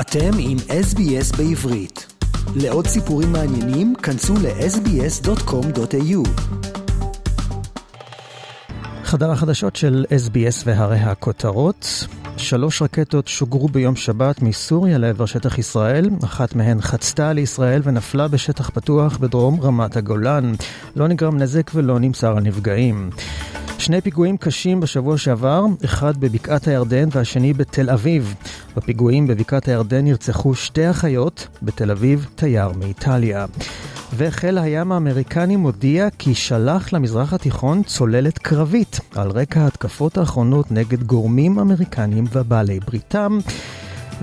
אתם עם SBS בעברית. לעוד סיפורים מעניינים, כנסו ל-sbs.com.au. חדר החדשות של SBS והרי הכותרות. שלוש רקטות שוגרו ביום שבת מסוריה לעבר שטח ישראל, אחת מהן חצתה לישראל ונפלה בשטח פתוח בדרום רמת הגולן. לא נגרם נזק ולא נמסר על נפגעים. שני פיגועים קשים בשבוע שעבר, אחד בבקעת הירדן והשני בתל אביב. בפיגועים בבקעת הירדן נרצחו שתי אחיות, בתל אביב תייר מאיטליה. וחיל הים האמריקני מודיע כי שלח למזרח התיכון צוללת קרבית על רקע ההתקפות האחרונות נגד גורמים אמריקנים ובעלי בריתם.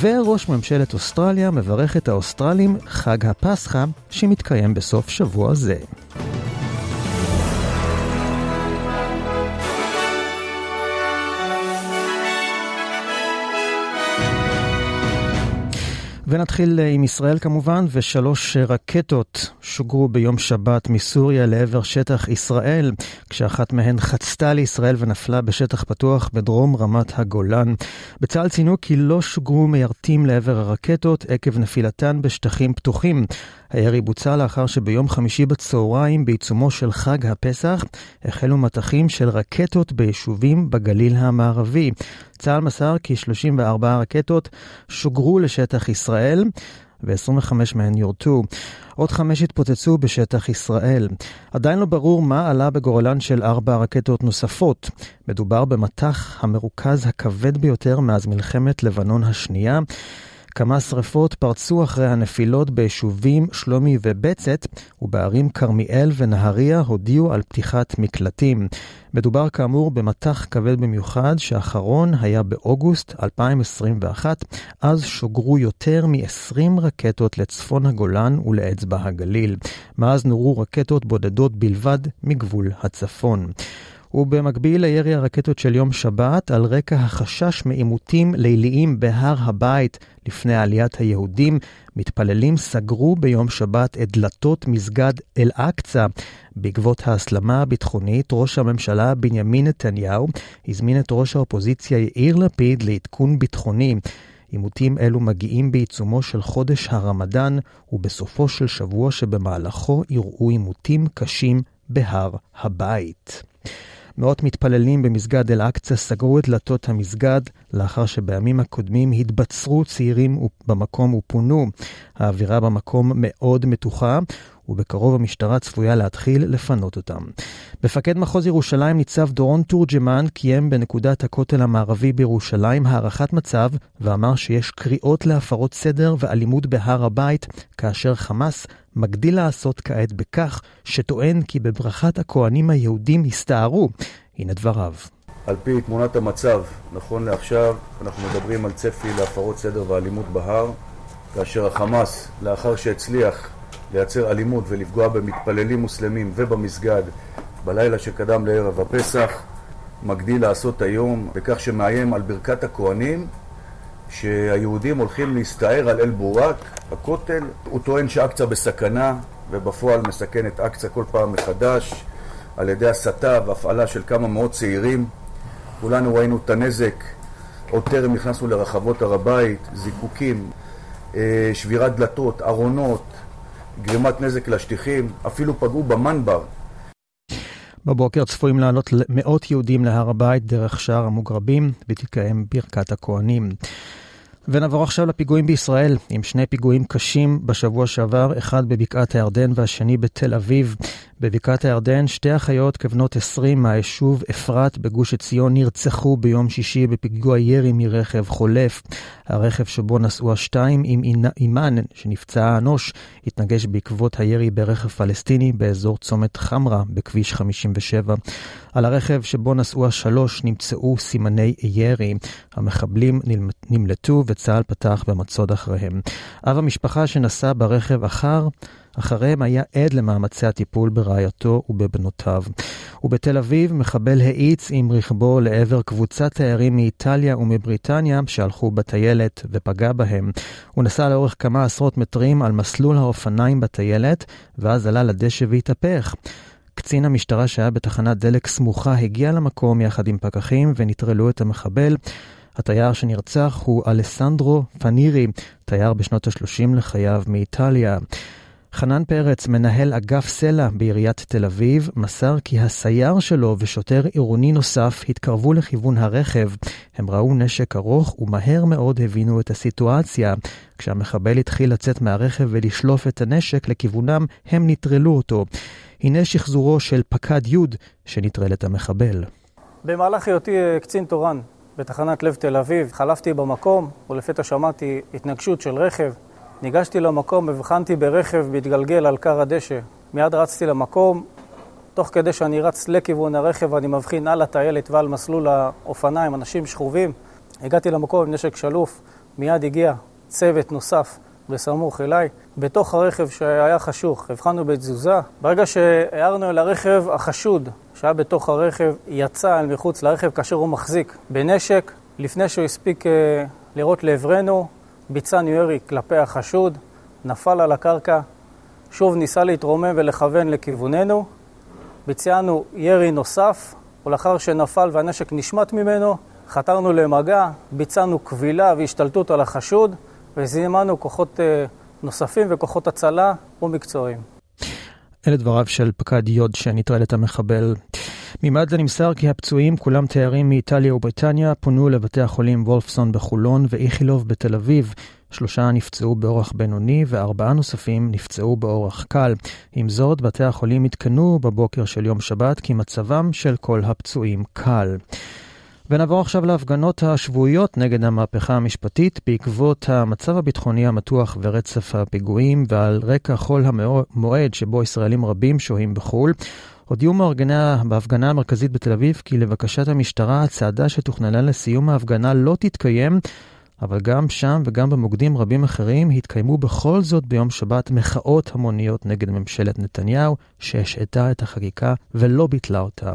וראש ממשלת אוסטרליה מברך את האוסטרלים חג הפסחא שמתקיים בסוף שבוע זה. ונתחיל עם ישראל כמובן, ושלוש רקטות שוגרו ביום שבת מסוריה לעבר שטח ישראל, כשאחת מהן חצתה לישראל ונפלה בשטח פתוח בדרום רמת הגולן. בצה"ל ציינו כי לא שוגרו מיירטים לעבר הרקטות עקב נפילתן בשטחים פתוחים. הירי בוצע לאחר שביום חמישי בצהריים, בעיצומו של חג הפסח, החלו מטחים של רקטות ביישובים בגליל המערבי. צה"ל מסר כי 34 רקטות שוגרו לשטח ישראל. ו-25 מהן יורטו. עוד חמש התפוצצו בשטח ישראל. עדיין לא ברור מה עלה בגורלן של ארבע רקטות נוספות. מדובר במטח המרוכז הכבד ביותר מאז מלחמת לבנון השנייה. כמה שרפות פרצו אחרי הנפילות ביישובים שלומי ובצת, ובערים כרמיאל ונהריה הודיעו על פתיחת מקלטים. מדובר כאמור במטח כבד במיוחד, שהאחרון היה באוגוסט 2021, אז שוגרו יותר מ-20 רקטות לצפון הגולן ולאצבע הגליל. מאז נורו רקטות בודדות בלבד מגבול הצפון. ובמקביל לירי הרקטות של יום שבת, על רקע החשש מעימותים ליליים בהר הבית לפני עליית היהודים, מתפללים סגרו ביום שבת את דלתות מסגד אל-אקצא. בעקבות ההסלמה הביטחונית, ראש הממשלה בנימין נתניהו הזמין את ראש האופוזיציה יאיר לפיד לעדכון ביטחוני. עימותים אלו מגיעים בעיצומו של חודש הרמדאן, ובסופו של שבוע שבמהלכו אירעו עימותים קשים בהר הבית. מאות מתפללים במסגד אל-אקצא סגרו את דלתות המסגד לאחר שבימים הקודמים התבצרו צעירים במקום ופונו. האווירה במקום מאוד מתוחה, ובקרוב המשטרה צפויה להתחיל לפנות אותם. מפקד מחוז ירושלים ניצב דורון תורג'מן קיים בנקודת הכותל המערבי בירושלים הערכת מצב ואמר שיש קריאות להפרות סדר ואלימות בהר הבית, כאשר חמאס מגדיל לעשות כעת בכך שטוען כי בברכת הכהנים היהודים הסתערו. הנה דבריו. על פי תמונת המצב, נכון לעכשיו, אנחנו מדברים על צפי להפרות סדר ואלימות בהר, כאשר החמאס, לאחר שהצליח לייצר אלימות ולפגוע במתפללים מוסלמים ובמסגד בלילה שקדם לערב הפסח, מגדיל לעשות היום בכך שמאיים על ברכת הכהנים שהיהודים הולכים להסתער על אל-בוראק, הכותל. הוא טוען שאקצה בסכנה, ובפועל מסכן את אקצה כל פעם מחדש על ידי הסתה והפעלה של כמה מאות צעירים. כולנו ראינו את הנזק, עוד טרם נכנסנו לרחבות הר הבית, זיקוקים, אה, שבירת דלתות, ארונות, גרימת נזק לשטיחים, אפילו פגעו במנבר. בבוקר צפויים לעלות מאות יהודים להר הבית דרך שער המוגרבים ותתקיים ברכת הכוהנים. ונעבור עכשיו לפיגועים בישראל, עם שני פיגועים קשים בשבוע שעבר, אחד בבקעת הירדן והשני בתל אביב. בבקעת הירדן שתי אחיות כבנות 20 מהיישוב אפרת בגוש עציון נרצחו ביום שישי בפיגוע ירי מרכב חולף. הרכב שבו נסעו השתיים עם אימן שנפצעה אנוש התנגש בעקבות הירי ברכב פלסטיני באזור צומת חמרה בכביש 57. על הרכב שבו נסעו השלוש נמצאו סימני ירי. המחבלים נמלטו וצה"ל פתח במצוד אחריהם. אב המשפחה שנסע ברכב אחר אחריהם היה עד למאמצי הטיפול ברעייתו ובבנותיו. ובתל אביב מחבל האיץ עם רכבו לעבר קבוצת תיירים מאיטליה ומבריטניה שהלכו בטיילת ופגע בהם. הוא נסע לאורך כמה עשרות מטרים על מסלול האופניים בטיילת, ואז עלה לדשא והתהפך. קצין המשטרה שהיה בתחנת דלק סמוכה הגיע למקום יחד עם פקחים ונטרלו את המחבל. התייר שנרצח הוא אלסנדרו פנירי, תייר בשנות ה-30 לחייו מאיטליה. חנן פרץ, מנהל אגף סלע בעיריית תל אביב, מסר כי הסייר שלו ושוטר עירוני נוסף התקרבו לכיוון הרכב. הם ראו נשק ארוך ומהר מאוד הבינו את הסיטואציה. כשהמחבל התחיל לצאת מהרכב ולשלוף את הנשק לכיוונם, הם נטרלו אותו. הנה שחזורו של פקד י' שנטרל את המחבל. במהלך היותי אה, קצין תורן בתחנת לב תל אביב, חלפתי במקום ולפתע שמעתי התנגשות של רכב. ניגשתי למקום, הבחנתי ברכב מתגלגל על כר הדשא. מיד רצתי למקום, תוך כדי שאני רץ לכיוון הרכב, אני מבחין על הטיילת ועל מסלול האופניים, אנשים שכובים. הגעתי למקום עם נשק שלוף, מיד הגיע צוות נוסף בסמוך אליי. בתוך הרכב שהיה חשוך, הבחנו בתזוזה. ברגע שהערנו אל הרכב, החשוד שהיה בתוך הרכב יצא אל מחוץ לרכב כאשר הוא מחזיק בנשק. לפני שהוא הספיק uh, לירות לעברנו, ביצענו ירי כלפי החשוד, נפל על הקרקע, שוב ניסה להתרומם ולכוון לכיווננו. ביצענו ירי נוסף, ולאחר שנפל והנשק נשמט ממנו, חתרנו למגע, ביצענו כבילה והשתלטות על החשוד, וזימנו כוחות אה, נוספים וכוחות הצלה ומקצועיים. אלה דבריו של פקד יוד שנטרל את המחבל. ממד"א נמסר כי הפצועים, כולם תיירים מאיטליה ובריטניה, פונו לבתי החולים וולפסון בחולון ואיכילוב בתל אביב. שלושה נפצעו באורח בינוני וארבעה נוספים נפצעו באורח קל. עם זאת, בתי החולים עדכנו בבוקר של יום שבת כי מצבם של כל הפצועים קל. ונעבור עכשיו להפגנות השבועיות נגד המהפכה המשפטית בעקבות המצב הביטחוני המתוח ורצף הפיגועים ועל רקע חול המועד שבו ישראלים רבים שוהים בחו"ל. הודיעו מארגני בהפגנה המרכזית בתל אביב כי לבקשת המשטרה הצעדה שתוכננה לסיום ההפגנה לא תתקיים, אבל גם שם וגם במוקדים רבים אחרים התקיימו בכל זאת ביום שבת מחאות המוניות נגד ממשלת נתניהו, שהשעתה את החקיקה ולא ביטלה אותה.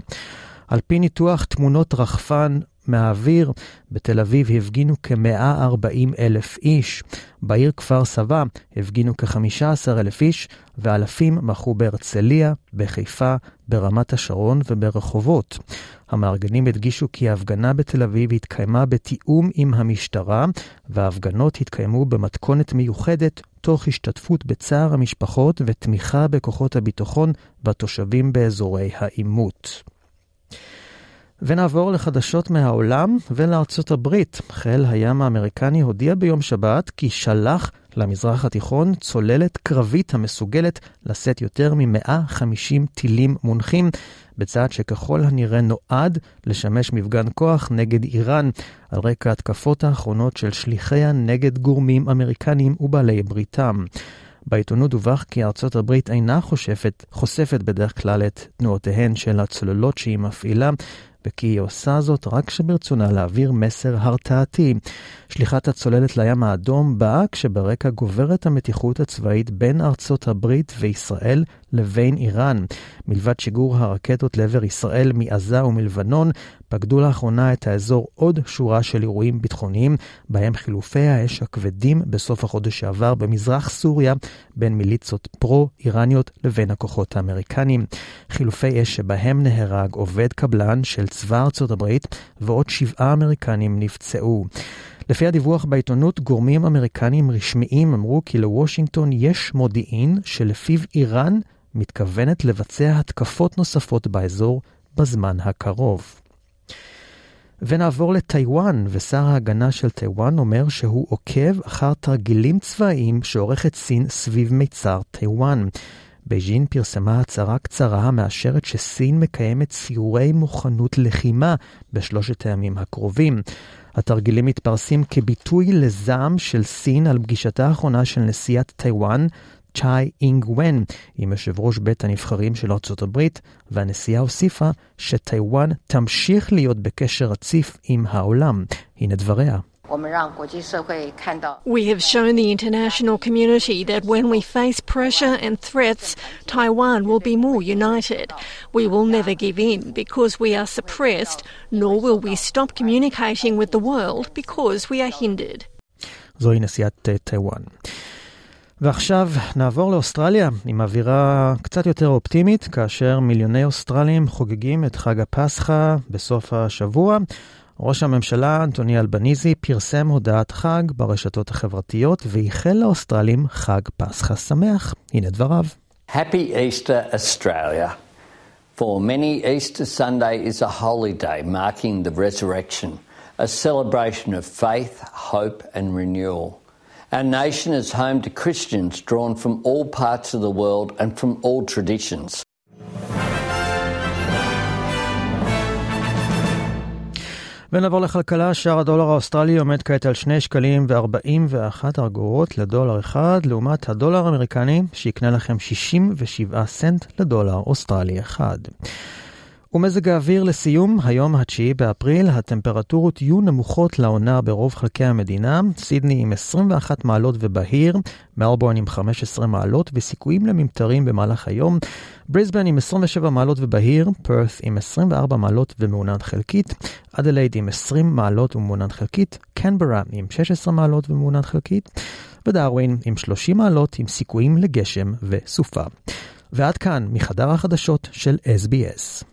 על פי ניתוח תמונות רחפן מהאוויר, בתל אביב הפגינו כ-140 אלף איש. בעיר כפר סבא הפגינו כ-15 אלף איש, ואלפים מחו בהרצליה, בחיפה, ברמת השרון וברחובות. המארגנים הדגישו כי ההפגנה בתל אביב התקיימה בתיאום עם המשטרה, וההפגנות התקיימו במתכונת מיוחדת, תוך השתתפות בצער המשפחות ותמיכה בכוחות הביטחון בתושבים באזורי העימות. ונעבור לחדשות מהעולם ולארצות הברית. חיל הים האמריקני הודיע ביום שבת כי שלח למזרח התיכון צוללת קרבית המסוגלת לשאת יותר מ-150 טילים מונחים, בצעד שככל הנראה נועד לשמש מפגן כוח נגד איראן, על רקע התקפות האחרונות של שליחיה נגד גורמים אמריקנים ובעלי בריתם. בעיתונות דווח כי ארצות הברית אינה חושפת, חושפת בדרך כלל את תנועותיהן של הצוללות שהיא מפעילה, וכי היא עושה זאת רק כשברצונה להעביר מסר הרתעתי. שליחת הצוללת לים האדום באה כשברקע גוברת המתיחות הצבאית בין ארצות הברית וישראל לבין איראן. מלבד שיגור הרקטות לעבר ישראל מעזה ומלבנון, פקדו לאחרונה את האזור עוד שורה של אירועים ביטחוניים, בהם חילופי האש הכבדים בסוף החודש שעבר במזרח סוריה בין מיליצות פרו-איראניות לבין הכוחות האמריקניים. חילופי אש שבהם נהרג עובד קבלן של צבא ארצות הברית ועוד שבעה אמריקנים נפצעו. לפי הדיווח בעיתונות, גורמים אמריקניים רשמיים אמרו כי לוושינגטון יש מודיעין שלפיו איראן מתכוונת לבצע התקפות נוספות באזור בזמן הקרוב. ונעבור לטיוואן, ושר ההגנה של טיוואן אומר שהוא עוקב אחר תרגילים צבאיים שעורכת סין סביב מיצר טיוואן. בייג'ין פרסמה הצהרה קצרה המאשרת שסין מקיימת סיורי מוכנות לחימה בשלושת הימים הקרובים. התרגילים מתפרסים כביטוי לזעם של סין על פגישתה האחרונה של נשיאת טיוואן, צ'אי אינג ון, עם יושב ראש בית הנבחרים של ארצות הברית, והנשיאה הוסיפה שטיוואן תמשיך להיות בקשר רציף עם העולם. הנה דבריה. We have shown the international community that when we face pressure and threats, Taiwan will be more united. We will never give in because we are suppressed, nor will we stop communicating with the world because we are hindered. זוהי נשיאת טיוואן. ועכשיו נעבור לאוסטרליה עם אווירה קצת יותר אופטימית, כאשר מיליוני אוסטרלים חוגגים את חג הפסחא בסוף השבוע. ראש הממשלה אנטוני אלבניזי פרסם הודעת חג ברשתות החברתיות ואיחל לאוסטרלים חג פסחא שמח. הנה דבריו. Happy Easter Australia. For many, Easter Sunday is a holy day marking the resurrection, a celebration of faith, hope and renewal. Our nation is home to Christians drawn from all parts of the world and from all traditions. ונעבור לכלכלה, שער הדולר האוסטרלי עומד כעת על 2 שקלים ו-41 אגורות לדולר אחד, לעומת הדולר האמריקני שיקנה לכם 67 סנט לדולר אוסטרלי אחד. ומזג האוויר לסיום, היום ה-9 באפריל, הטמפרטורות יהיו נמוכות לעונה ברוב חלקי המדינה, סידני עם 21 מעלות ובהיר, מלבורן עם 15 מעלות וסיכויים לממטרים במהלך היום, בריסבן עם 27 מעלות ובהיר, פרת עם 24 מעלות ומעונן חלקית, אדלייד עם 20 מעלות ומעונן חלקית, קנברה עם 16 מעלות ומעונן חלקית, ודרווין עם 30 מעלות עם סיכויים לגשם וסופה. ועד כאן מחדר החדשות של SBS.